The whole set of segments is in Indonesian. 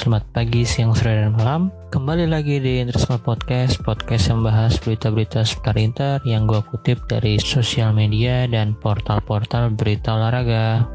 Selamat pagi, siang, sore, dan malam. Kembali lagi di Interisme Podcast Podcast yang bahas berita-berita seputar Inter Yang gue kutip dari sosial media dan portal-portal berita olahraga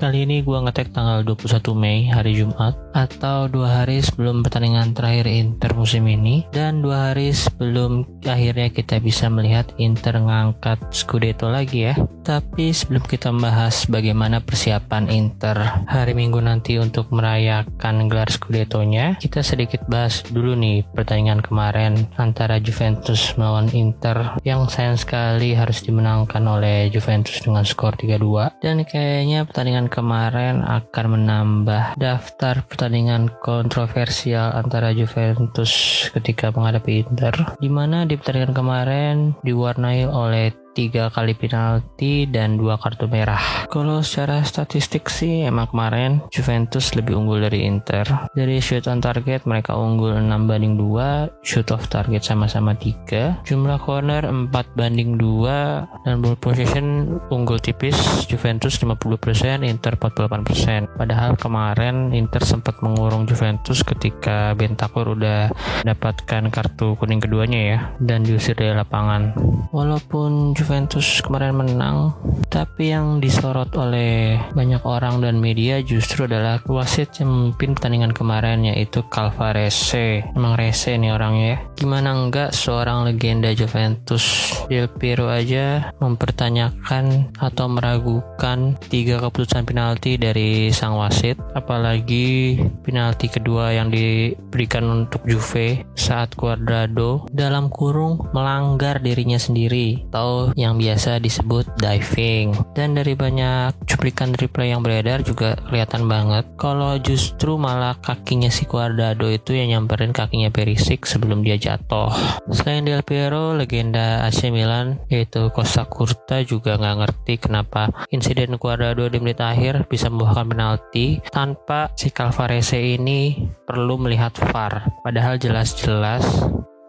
Kali ini gue ngetek tanggal 21 Mei hari Jumat atau dua hari sebelum pertandingan terakhir Inter musim ini dan dua hari sebelum akhirnya kita bisa melihat Inter ngangkat Scudetto lagi ya. Tapi sebelum kita membahas bagaimana persiapan Inter hari Minggu nanti untuk merayakan gelar Scudetto-nya, kita sedikit bahas dulu nih pertandingan kemarin antara Juventus melawan Inter yang sayang sekali harus dimenangkan oleh Juventus dengan skor 3-2 dan kayaknya pertandingan kemarin akan menambah daftar pertandingan kontroversial antara Juventus ketika menghadapi Inter di mana di pertandingan kemarin diwarnai oleh tiga kali penalti dan dua kartu merah. Kalau secara statistik sih emang kemarin Juventus lebih unggul dari Inter. Dari shoot on target mereka unggul 6 banding 2, shoot off target sama-sama 3, jumlah corner 4 banding 2 dan ball possession unggul tipis Juventus 50%, Inter 48%. Padahal kemarin Inter sempat mengurung Juventus ketika Bentancur udah mendapatkan kartu kuning keduanya ya dan diusir dari lapangan. Walaupun Juventus kemarin menang, tapi yang disorot oleh banyak orang dan media justru adalah wasit yang memimpin pertandingan kemarin yaitu Calvarese. Emang rese nih orangnya ya. Gimana enggak seorang legenda Juventus Del Piero aja mempertanyakan atau meragukan tiga keputusan penalti dari sang wasit, apalagi penalti kedua yang diberikan untuk Juve saat Cuadrado dalam kurung melanggar dirinya sendiri atau yang biasa disebut diving. Dan dari banyak cuplikan replay yang beredar juga kelihatan banget kalau justru malah kakinya si Cuadrado itu yang nyamperin kakinya Perisic sebelum dia jatuh. Selain Del Piero, legenda AC Milan yaitu Costa Curta juga nggak ngerti kenapa insiden Cuadrado di menit akhir bisa membuahkan penalti tanpa si Calvarese ini perlu melihat VAR. Padahal jelas-jelas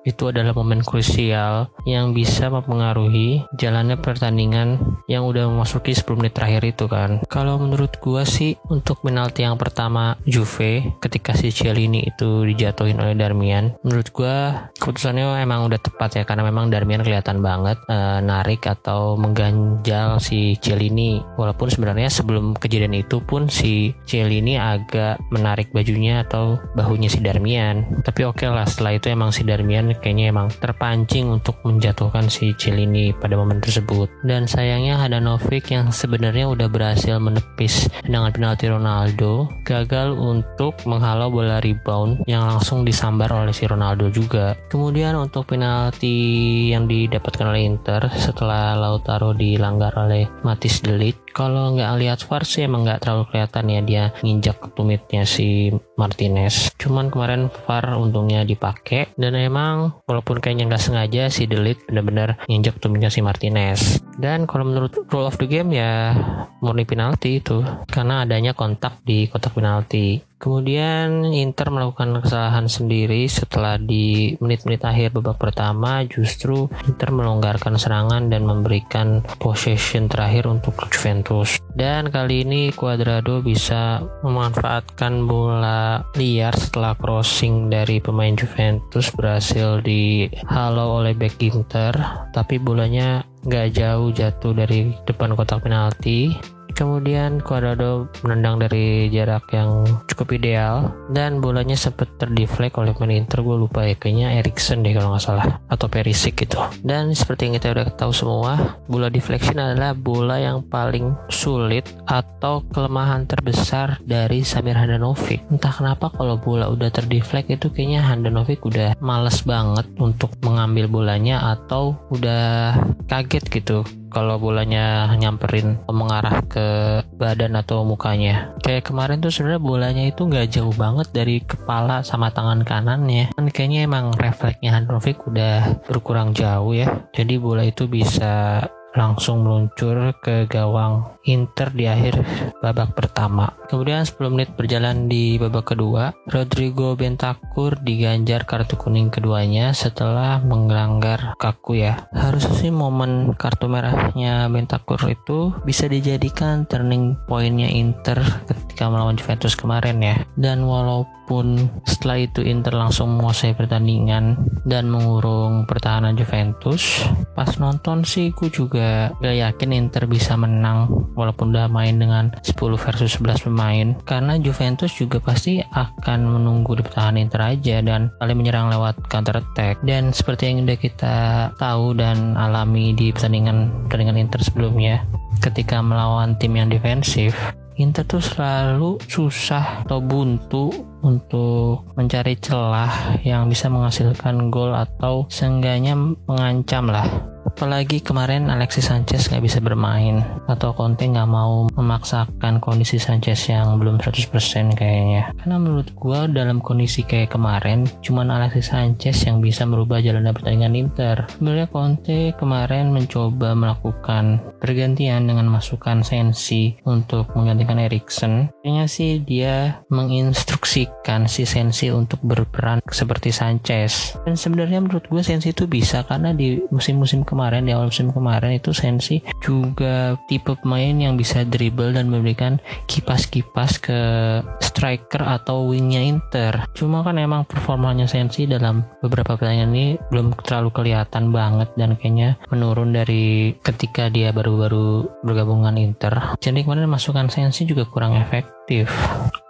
itu adalah momen krusial yang bisa mempengaruhi jalannya pertandingan yang udah memasuki 10 menit terakhir itu kan. Kalau menurut gua sih untuk penalti yang pertama Juve ketika si Cialini itu dijatuhin oleh Darmian, menurut gua keputusannya emang udah tepat ya karena memang Darmian kelihatan banget e, narik atau mengganjal si Cialini. Walaupun sebenarnya sebelum kejadian itu pun si Cialini agak menarik bajunya atau bahunya si Darmian. Tapi oke okay lah setelah itu emang si Darmian kayaknya emang terpancing untuk menjatuhkan si Cilini pada momen tersebut. Dan sayangnya Hadanovic yang sebenarnya udah berhasil menepis tendangan penalti Ronaldo gagal untuk menghalau bola rebound yang langsung disambar oleh si Ronaldo juga. Kemudian untuk penalti yang didapatkan oleh Inter setelah Lautaro dilanggar oleh Matis Delit kalau nggak lihat VAR sih emang nggak terlalu kelihatan ya dia nginjak tumitnya si Martinez. Cuman kemarin VAR untungnya dipakai dan emang walaupun kayaknya nggak sengaja si Delit benar-benar nginjak tumitnya si Martinez. Dan kalau menurut rule of the game ya murni penalti itu karena adanya kontak di kotak penalti. Kemudian Inter melakukan kesalahan sendiri setelah di menit-menit akhir babak pertama justru Inter melonggarkan serangan dan memberikan possession terakhir untuk Juventus. Dan kali ini Cuadrado bisa memanfaatkan bola liar setelah crossing dari pemain Juventus berhasil dihalau oleh back Inter tapi bolanya nggak jauh jatuh dari depan kotak penalti Kemudian Cuadrado menendang dari jarak yang cukup ideal dan bolanya sempat terdeflect oleh pemain Inter gue lupa ya kayaknya Erikson deh kalau nggak salah atau Perisic gitu. Dan seperti yang kita udah tahu semua, bola deflection adalah bola yang paling sulit atau kelemahan terbesar dari Samir Handanovic. Entah kenapa kalau bola udah terdeflect itu kayaknya Handanovic udah males banget untuk mengambil bolanya atau udah kaget gitu kalau bolanya nyamperin mengarah ke badan atau mukanya. Kayak kemarin tuh sebenarnya bolanya itu nggak jauh banget dari kepala sama tangan kanannya. Kan kayaknya emang refleksnya Handrovic udah berkurang jauh ya. Jadi bola itu bisa langsung meluncur ke gawang Inter di akhir babak pertama. Kemudian 10 menit berjalan di babak kedua, Rodrigo Bentancur diganjar kartu kuning keduanya setelah melanggar kaku ya. Harusnya sih momen kartu merahnya Bentancur itu bisa dijadikan turning pointnya Inter ketika melawan Juventus kemarin ya. Dan walaupun setelah itu Inter langsung menguasai pertandingan dan mengurung pertahanan Juventus, pas nonton sih gue juga gak yakin Inter bisa menang walaupun udah main dengan 10 versus 11 pemain. Karena Juventus juga pasti akan menunggu di pertahanan Inter aja dan paling menyerang lewat counter attack. Dan seperti yang udah kita tahu dan alami di pertandingan pertandingan Inter sebelumnya ketika melawan tim yang defensif Inter tuh selalu susah atau buntu untuk mencari celah yang bisa menghasilkan gol atau seenggaknya mengancam lah Apalagi kemarin Alexis Sanchez nggak bisa bermain atau Conte nggak mau memaksakan kondisi Sanchez yang belum 100% kayaknya. Karena menurut gua dalam kondisi kayak kemarin cuman Alexis Sanchez yang bisa merubah jalannya pertandingan Inter. Sebenarnya Conte kemarin mencoba melakukan pergantian dengan masukan Sensi untuk menggantikan Erikson. Kayaknya sih dia menginstruksikan si Sensi untuk berperan seperti Sanchez. Dan sebenarnya menurut gue Sensi itu bisa karena di musim-musim kemarin kemarin di awal musim kemarin itu Sensi juga tipe pemain yang bisa dribble dan memberikan kipas-kipas ke striker atau wingnya Inter. Cuma kan emang performanya Sensi dalam beberapa pertandingan ini belum terlalu kelihatan banget dan kayaknya menurun dari ketika dia baru-baru bergabungan Inter. Jadi kemarin masukan Sensi juga kurang efektif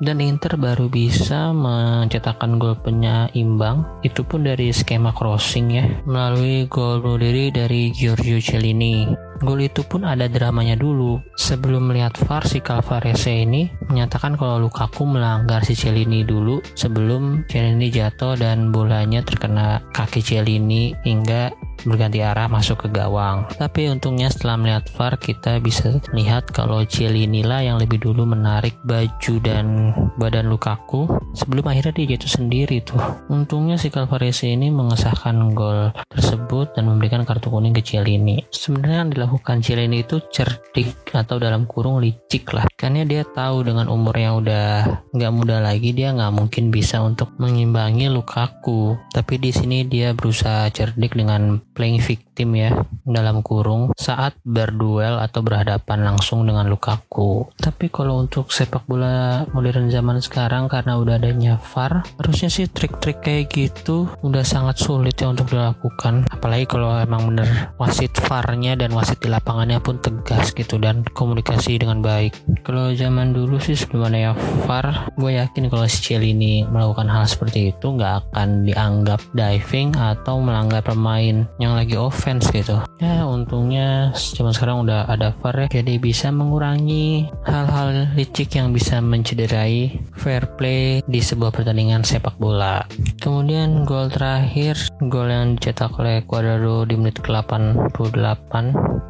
dan Inter baru bisa mencetakkan gol penyeimbang itu pun dari skema crossing ya. Melalui gol bunuh dari Giorgio Cellini. Gol itu pun ada dramanya dulu. Sebelum melihat VAR, si Calvarese ini menyatakan kalau Lukaku melanggar si Cellini dulu sebelum Cellini jatuh dan bolanya terkena kaki Cellini hingga berganti arah masuk ke gawang. Tapi untungnya setelah melihat VAR kita bisa lihat kalau Cielini lah yang lebih dulu menarik baju dan badan Lukaku sebelum akhirnya dia jatuh sendiri tuh. Untungnya si Calvarese ini mengesahkan gol tersebut dan memberikan kartu kuning ke Cielini. Sebenarnya yang dilakukan Cielini itu cerdik atau dalam kurung licik lah. Karena dia tahu dengan umur yang udah nggak muda lagi dia nggak mungkin bisa untuk mengimbangi Lukaku. Tapi di sini dia berusaha cerdik dengan playing victim ya dalam kurung saat berduel atau berhadapan langsung dengan Lukaku. Tapi kalau untuk sepak bola modern zaman sekarang karena udah adanya VAR, harusnya sih trik-trik kayak gitu udah sangat sulit ya untuk dilakukan. Apalagi kalau emang bener wasit VAR-nya dan wasit di lapangannya pun tegas gitu dan komunikasi dengan baik. Kalau zaman dulu sih sebelum adanya VAR, gue yakin kalau si ini melakukan hal seperti itu nggak akan dianggap diving atau melanggar pemain yang lagi offense gitu. Ya untungnya zaman sekarang udah ada VAR ya. Jadi bisa mengurangi hal-hal licik yang bisa mencederai fair play di sebuah pertandingan sepak bola. Kemudian gol terakhir gol yang dicetak oleh Cuadrado di menit ke-88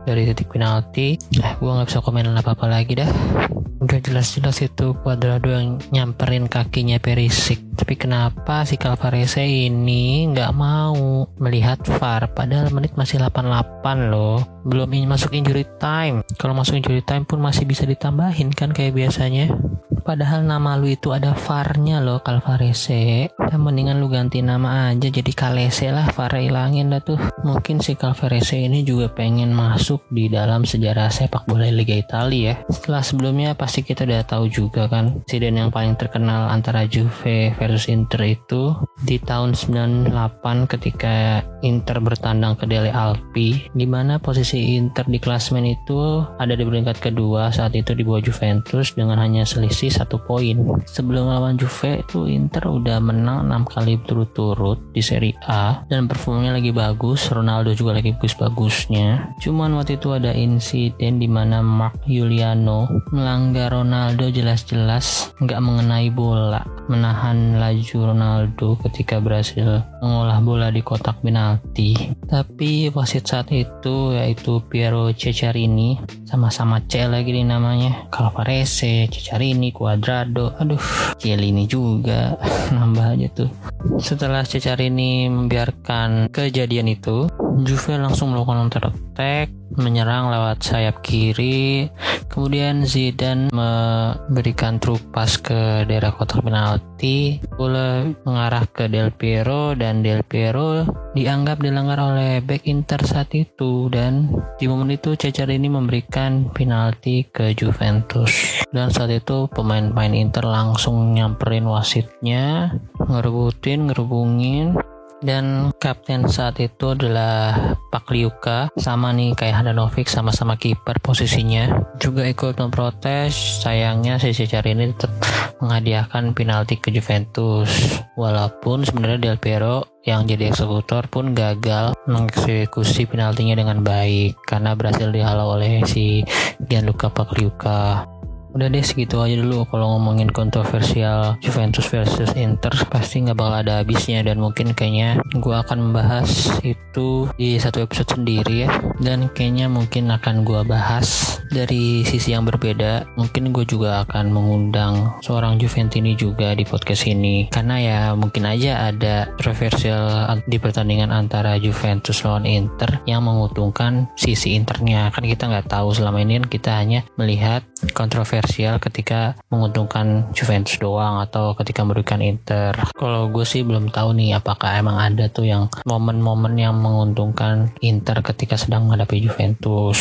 dari titik penalti. Eh gue nggak bisa komen apa-apa lagi dah. Udah jelas-jelas itu Cuadrado yang nyamperin kakinya Perisik tapi kenapa si Calvarese ini nggak mau melihat VAR padahal menit masih 88 loh. Belum masuk injury time. Kalau masuk injury time pun masih bisa ditambahin kan kayak biasanya Padahal nama lu itu ada VAR-nya loh Calvarese. Ya mendingan lu ganti nama aja jadi Kalese lah VAR hilangin dah tuh. Mungkin si Calvarese ini juga pengen masuk di dalam sejarah sepak bola Liga Italia ya. Setelah sebelumnya pasti kita udah tahu juga kan insiden yang paling terkenal antara Juve versus Inter itu di tahun 98 ketika Inter bertandang ke Dele Alpi di mana posisi Inter di klasmen itu ada di peringkat kedua saat itu di bawah Juventus dengan hanya selisih satu poin. Sebelum melawan Juve itu Inter udah menang 6 kali berturut-turut di Serie A dan performanya lagi bagus. Ronaldo juga lagi bagus-bagusnya. Cuman waktu itu ada insiden di mana Mark Juliano melanggar Ronaldo jelas-jelas nggak mengenai bola, menahan laju Ronaldo ketika berhasil mengolah bola di kotak penalti. Tapi wasit saat itu yaitu Piero Cecarini sama-sama C lagi di namanya. Calvarese, Cecarini, Cuadrado aduh ini juga nambah aja tuh. Setelah Cecar ini membiarkan kejadian itu Juve langsung melakukan counter attack menyerang lewat sayap kiri. Kemudian Zidane memberikan true pass ke daerah kotak penalti. Bola mengarah ke Del Piero dan Del Piero dianggap dilanggar oleh back Inter saat itu dan di momen itu Cecar ini memberikan penalti ke Juventus. Dan saat itu pemain-pemain Inter langsung nyamperin wasitnya, ngerebutin, ngerubungin dan kapten saat itu adalah Pak Liuka sama nih kayak Handanovic sama-sama kiper posisinya. Juga ikut memprotes sayangnya si Cecari ini tetap menghadiahkan penalti ke Juventus. Walaupun sebenarnya Del Piero yang jadi eksekutor pun gagal mengeksekusi penaltinya dengan baik karena berhasil dihalau oleh si Gianluca Pagliuca Udah deh segitu aja dulu. Kalau ngomongin kontroversial Juventus versus Inter pasti nggak bakal ada habisnya. Dan mungkin kayaknya gue akan membahas itu di satu episode sendiri ya. Dan kayaknya mungkin akan gue bahas dari sisi yang berbeda. Mungkin gue juga akan mengundang seorang Juventini juga di podcast ini. Karena ya mungkin aja ada kontroversial di pertandingan antara Juventus lawan Inter yang menguntungkan sisi Internya. Kan kita nggak tahu selama ini kan kita hanya melihat kontroversial ketika menguntungkan Juventus doang atau ketika merugikan Inter. Kalau gue sih belum tahu nih apakah emang ada tuh yang momen-momen yang menguntungkan Inter ketika sedang menghadapi Juventus.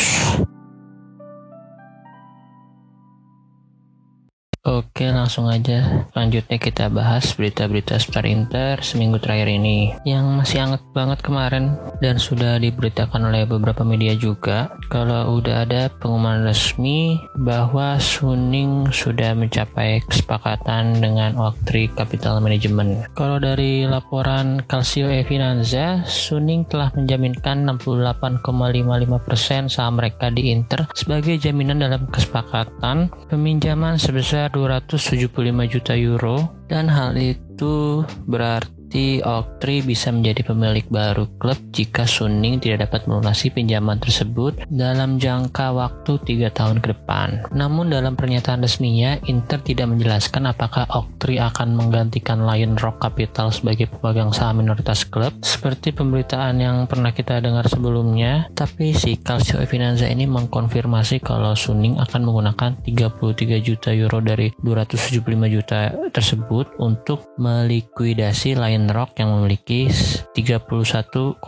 Oke langsung aja. Selanjutnya kita bahas berita-berita seputar Inter seminggu terakhir ini Yang masih hangat banget kemarin Dan sudah diberitakan oleh beberapa media juga. Kalau udah ada pengumuman resmi Bahwa Suning sudah mencapai kesepakatan dengan Oaktri Capital Management. Kalau dari laporan Calcio e Finanza Suning telah menjaminkan 68,55% saham mereka di Inter Sebagai jaminan dalam kesepakatan Peminjaman sebesar 275 juta euro. Dan hal itu berarti berarti Oktri bisa menjadi pemilik baru klub jika Suning tidak dapat melunasi pinjaman tersebut dalam jangka waktu tiga tahun ke depan. Namun dalam pernyataan resminya, Inter tidak menjelaskan apakah Oktri akan menggantikan Lion Rock Capital sebagai pemegang saham minoritas klub seperti pemberitaan yang pernah kita dengar sebelumnya, tapi si Calcio Finanza ini mengkonfirmasi kalau Suning akan menggunakan 33 juta euro dari 275 juta tersebut untuk melikuidasi Lion Rock yang memiliki 31,05%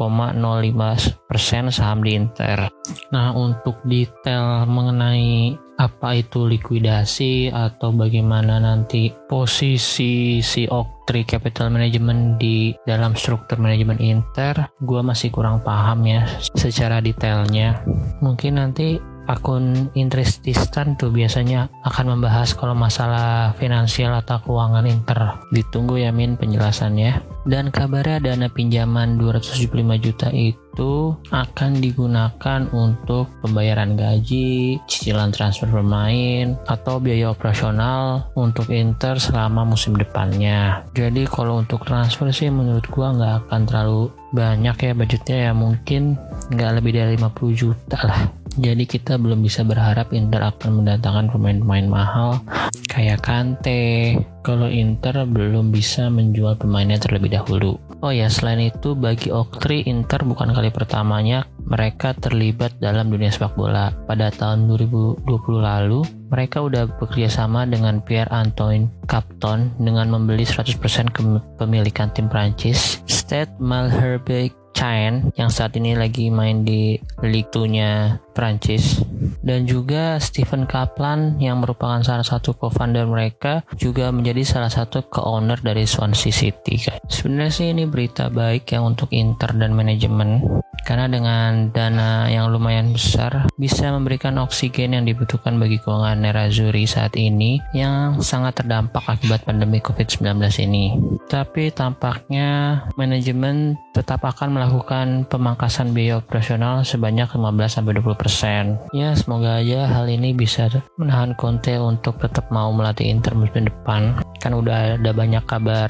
saham di Inter. Nah, untuk detail mengenai apa itu likuidasi atau bagaimana nanti posisi si Oktri Capital Management di dalam struktur manajemen Inter, gue masih kurang paham ya secara detailnya. Mungkin nanti akun Intrististan tuh biasanya akan membahas kalau masalah finansial atau keuangan Inter. Ditunggu ya Min penjelasannya. Dan kabarnya dana pinjaman 275 juta itu akan digunakan untuk pembayaran gaji, cicilan transfer pemain, atau biaya operasional untuk Inter selama musim depannya. Jadi kalau untuk transfer sih menurut gua nggak akan terlalu banyak ya budgetnya ya mungkin nggak lebih dari 50 juta lah jadi kita belum bisa berharap Inter akan mendatangkan pemain-pemain mahal kayak Kante. Kalau Inter belum bisa menjual pemainnya terlebih dahulu. Oh ya, selain itu bagi Oktri Inter bukan kali pertamanya mereka terlibat dalam dunia sepak bola. Pada tahun 2020 lalu, mereka udah bekerja sama dengan Pierre Antoine Capton dengan membeli 100% kepemilikan tim Prancis. Stade Malherbe Caen yang saat ini lagi main di Ligue 2-nya Prancis dan juga Stephen Kaplan yang merupakan salah satu co-founder mereka juga menjadi salah satu co-owner dari Swansea City. Sebenarnya sih ini berita baik ya untuk Inter dan manajemen karena dengan dana yang lumayan besar bisa memberikan oksigen yang dibutuhkan bagi keuangan Nerazzurri saat ini yang sangat terdampak akibat pandemi COVID-19 ini. Tapi tampaknya manajemen tetap akan melakukan pemangkasan biaya operasional sebanyak 15-20%. Ya semoga aja hal ini bisa menahan Conte untuk tetap mau melatih Inter musim depan. Kan udah ada banyak kabar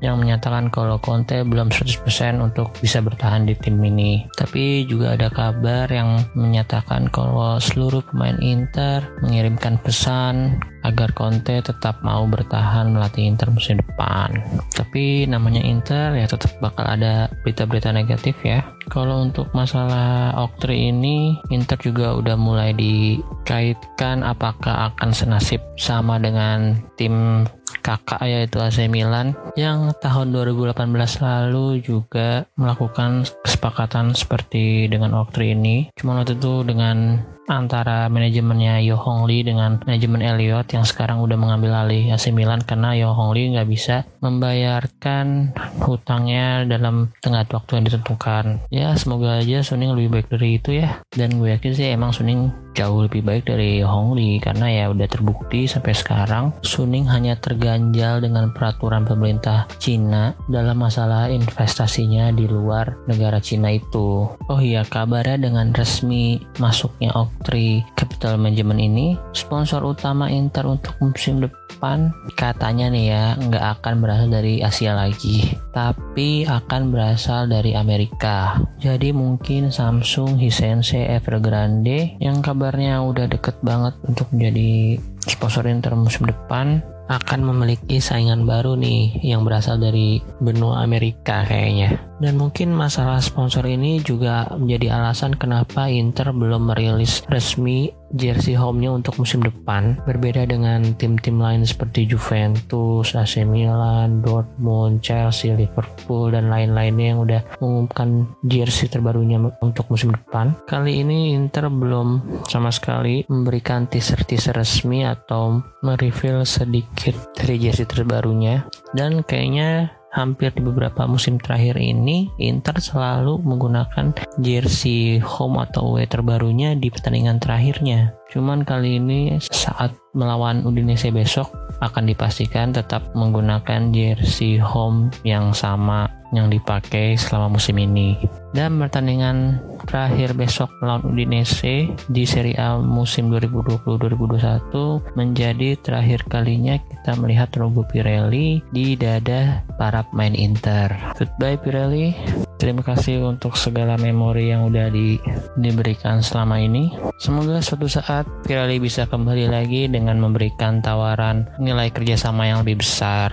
yang menyatakan kalau Conte belum 100% untuk bisa bertahan di tim ini. Tapi juga ada kabar yang menyatakan kalau seluruh pemain Inter mengirimkan pesan agar Conte tetap mau bertahan melatih Inter musim depan. Tapi namanya Inter ya tetap bakal ada berita-berita negatif ya. Kalau untuk masalah Oktri ini, Inter juga udah mulai dikaitkan apakah akan senasib sama dengan tim kakak yaitu AC Milan yang tahun 2018 lalu juga melakukan kesepakatan seperti dengan Oktri ini. Cuma waktu itu dengan antara manajemennya Yo Hong Lee dengan manajemen Elliot yang sekarang udah mengambil alih AC Milan karena Yo Hong Lee nggak bisa membayarkan hutangnya dalam tengah waktu yang ditentukan. Ya semoga aja Suning lebih baik dari itu ya. Dan gue yakin sih emang Suning jauh lebih baik dari Hong Lee karena ya udah terbukti sampai sekarang Suning hanya terganjal dengan peraturan pemerintah Cina dalam masalah investasinya di luar negara Cina itu. Oh iya kabarnya dengan resmi masuknya Oaktree Capital Management ini sponsor utama Inter untuk musim depan katanya nih ya nggak akan berasal dari Asia lagi tapi akan berasal dari Amerika. Jadi mungkin Samsung, Hisense, Evergrande yang kabarnya udah deket banget untuk menjadi sponsor Inter musim depan akan memiliki saingan baru nih yang berasal dari benua Amerika kayaknya. Dan mungkin masalah sponsor ini juga menjadi alasan kenapa Inter belum merilis resmi jersey home-nya untuk musim depan. Berbeda dengan tim-tim lain seperti Juventus, AC Milan, Dortmund, Chelsea, Liverpool, dan lain-lainnya yang udah mengumumkan jersey terbarunya untuk musim depan. Kali ini Inter belum sama sekali memberikan teaser-teaser resmi atau mereveal sedikit dari jersey terbarunya. Dan kayaknya hampir di beberapa musim terakhir ini Inter selalu menggunakan jersey home atau away terbarunya di pertandingan terakhirnya. Cuman kali ini saat melawan Udinese besok akan dipastikan tetap menggunakan jersey home yang sama yang dipakai selama musim ini. Dan pertandingan terakhir besok melawan Udinese di Serie A musim 2020-2021 menjadi terakhir kalinya kita melihat logo Pirelli di dada para pemain Inter. Goodbye Pirelli. Terima kasih untuk segala memori yang udah di, diberikan selama ini. Semoga suatu saat Pirelli bisa kembali lagi dengan memberikan tawaran nilai kerjasama yang lebih besar.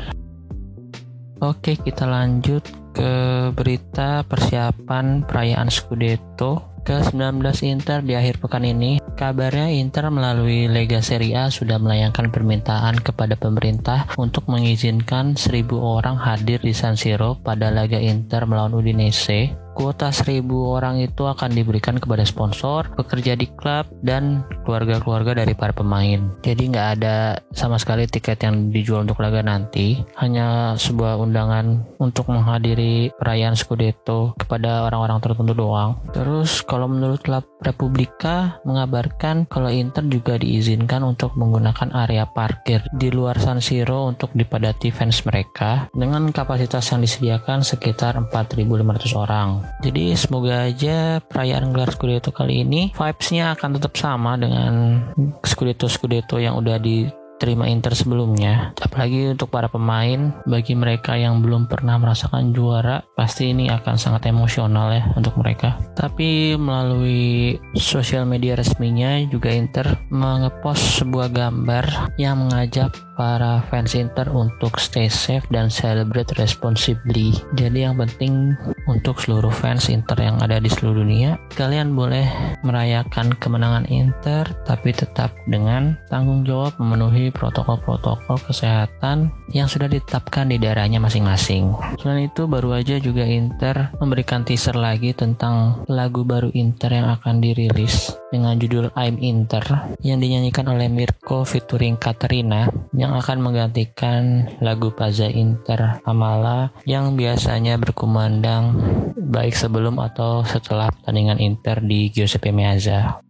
Oke, kita lanjut ke berita persiapan perayaan Scudetto ke-19 Inter di akhir pekan ini. Kabarnya Inter melalui Lega Serie A sudah melayangkan permintaan kepada pemerintah untuk mengizinkan 1000 orang hadir di San Siro pada laga Inter melawan Udinese Kuota 1000 orang itu akan diberikan kepada sponsor, pekerja di klub, dan keluarga-keluarga dari para pemain. Jadi nggak ada sama sekali tiket yang dijual untuk laga nanti, hanya sebuah undangan untuk menghadiri perayaan Scudetto kepada orang-orang tertentu doang. Terus kalau menurut klub Republika mengabarkan kalau Inter juga diizinkan untuk menggunakan area parkir di luar San Siro untuk dipadati fans mereka dengan kapasitas yang disediakan sekitar 4.500 orang. Jadi semoga aja perayaan gelar Scudetto kali ini vibes-nya akan tetap sama dengan Scudetto-Scudetto yang udah di terima Inter sebelumnya. Apalagi untuk para pemain, bagi mereka yang belum pernah merasakan juara, pasti ini akan sangat emosional ya untuk mereka. Tapi melalui sosial media resminya juga Inter mengepost sebuah gambar yang mengajak para fans Inter untuk stay safe dan celebrate responsibly. Jadi yang penting untuk seluruh fans Inter yang ada di seluruh dunia, kalian boleh merayakan kemenangan Inter tapi tetap dengan tanggung jawab memenuhi protokol-protokol kesehatan yang sudah ditetapkan di daerahnya masing-masing. Selain itu baru aja juga Inter memberikan teaser lagi tentang lagu baru Inter yang akan dirilis dengan judul I'm Inter yang dinyanyikan oleh Mirko featuring Katerina yang akan menggantikan lagu Paza Inter Amala yang biasanya berkumandang baik sebelum atau setelah pertandingan Inter di Giuseppe Meazza.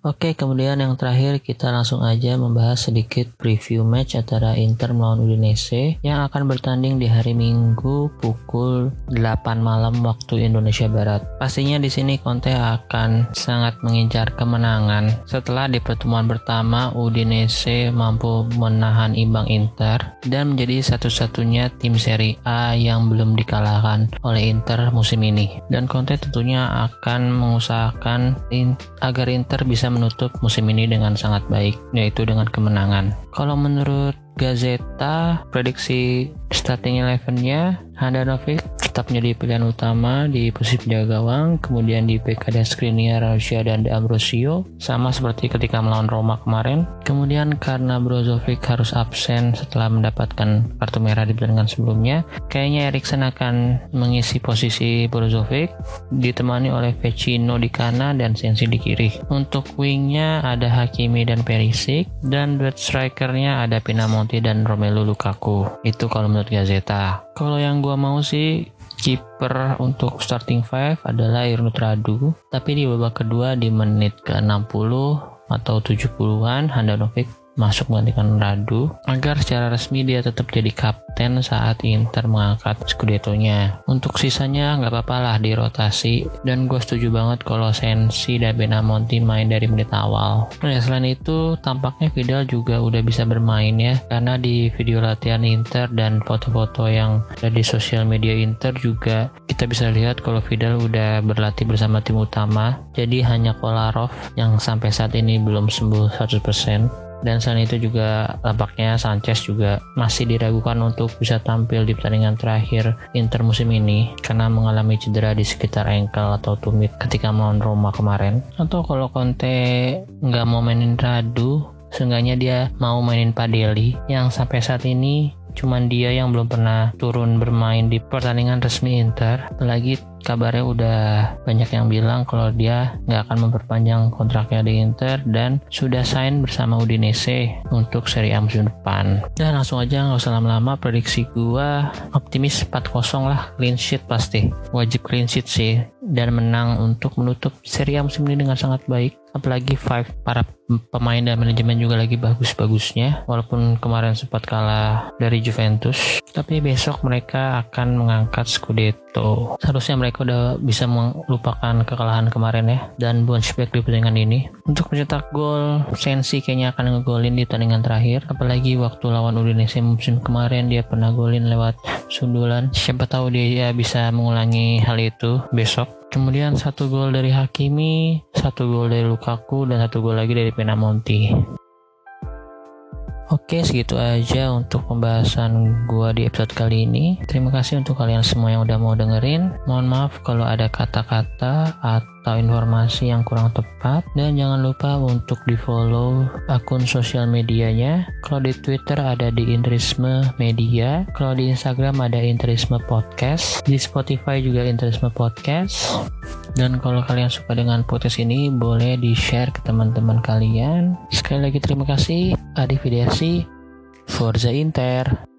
Oke, kemudian yang terakhir kita langsung aja membahas sedikit preview match antara Inter melawan Udinese yang akan bertanding di hari Minggu pukul 8 malam waktu Indonesia Barat. Pastinya di sini Conte akan sangat mengincar kemenangan setelah di pertemuan pertama Udinese mampu menahan imbang Inter dan menjadi satu-satunya tim Serie A yang belum dikalahkan oleh Inter musim ini. Dan Conte tentunya akan mengusahakan agar Inter bisa menutup musim ini dengan sangat baik, yaitu dengan kemenangan. Kalau menurut Gazeta, prediksi starting eleven-nya Handanovic tetap menjadi pilihan utama di posisi penjaga gawang, kemudian di PK dan Skriniar, Rusia dan De Ambrosio, sama seperti ketika melawan Roma kemarin. Kemudian karena Brozovic harus absen setelah mendapatkan kartu merah di pertandingan sebelumnya, kayaknya Eriksen akan mengisi posisi Brozovic, ditemani oleh Vecino di kanan dan Sensi di kiri. Untuk wingnya ada Hakimi dan Perisic, dan duet strikernya ada Pinamonti dan Romelu Lukaku. Itu kalau menurut Gazeta. Kalau yang gua mau sih kiper untuk starting five adalah Irnut Radu, tapi di babak kedua di menit ke-60 atau 70-an Handanovic masuk menggantikan Radu agar secara resmi dia tetap jadi kapten saat Inter mengangkat Scudetto-nya. Untuk sisanya nggak apa-apa lah dirotasi dan gue setuju banget kalau Sensi dan Benamonti main dari menit awal. Nah selain itu tampaknya Vidal juga udah bisa bermain ya karena di video latihan Inter dan foto-foto yang ada di sosial media Inter juga kita bisa lihat kalau Vidal udah berlatih bersama tim utama jadi hanya Kolarov yang sampai saat ini belum sembuh 100% dan selain itu juga tampaknya Sanchez juga masih diragukan untuk bisa tampil di pertandingan terakhir Inter musim ini karena mengalami cedera di sekitar ankle atau tumit ketika melawan Roma kemarin. Atau kalau Conte nggak mau mainin Radu seenggaknya dia mau mainin Padeli yang sampai saat ini cuman dia yang belum pernah turun bermain di pertandingan resmi Inter. Apalagi kabarnya udah banyak yang bilang kalau dia nggak akan memperpanjang kontraknya di Inter dan sudah sign bersama Udinese untuk Serie A musim depan. Dan langsung aja nggak usah lama-lama prediksi gua optimis 4-0 lah clean sheet pasti. Wajib clean sheet sih dan menang untuk menutup Serie A musim ini dengan sangat baik. Apalagi Five para pemain dan manajemen juga lagi bagus-bagusnya walaupun kemarin sempat kalah dari Juventus tapi besok mereka akan mengangkat Scudetto. Seharusnya mereka udah bisa melupakan kekalahan kemarin ya dan bounce back di pertandingan ini. Untuk mencetak gol, Sensi kayaknya akan ngegolin di pertandingan terakhir. Apalagi waktu lawan Udinese musim kemarin dia pernah golin lewat sundulan. Siapa tahu dia ya bisa mengulangi hal itu besok. Kemudian satu gol dari Hakimi, satu gol dari Lukaku, dan satu gol lagi dari Penamonti. Oke, segitu aja untuk pembahasan gua di episode kali ini. Terima kasih untuk kalian semua yang udah mau dengerin. Mohon maaf kalau ada kata-kata atau informasi yang kurang tepat dan jangan lupa untuk di-follow akun sosial medianya. Kalau di Twitter ada di Intrisme Media, kalau di Instagram ada Intrisme Podcast, di Spotify juga Intrisme Podcast. Dan kalau kalian suka dengan podcast ini, boleh di-share ke teman-teman kalian. Sekali lagi terima kasih. Adi Fidiasi, Forza Inter.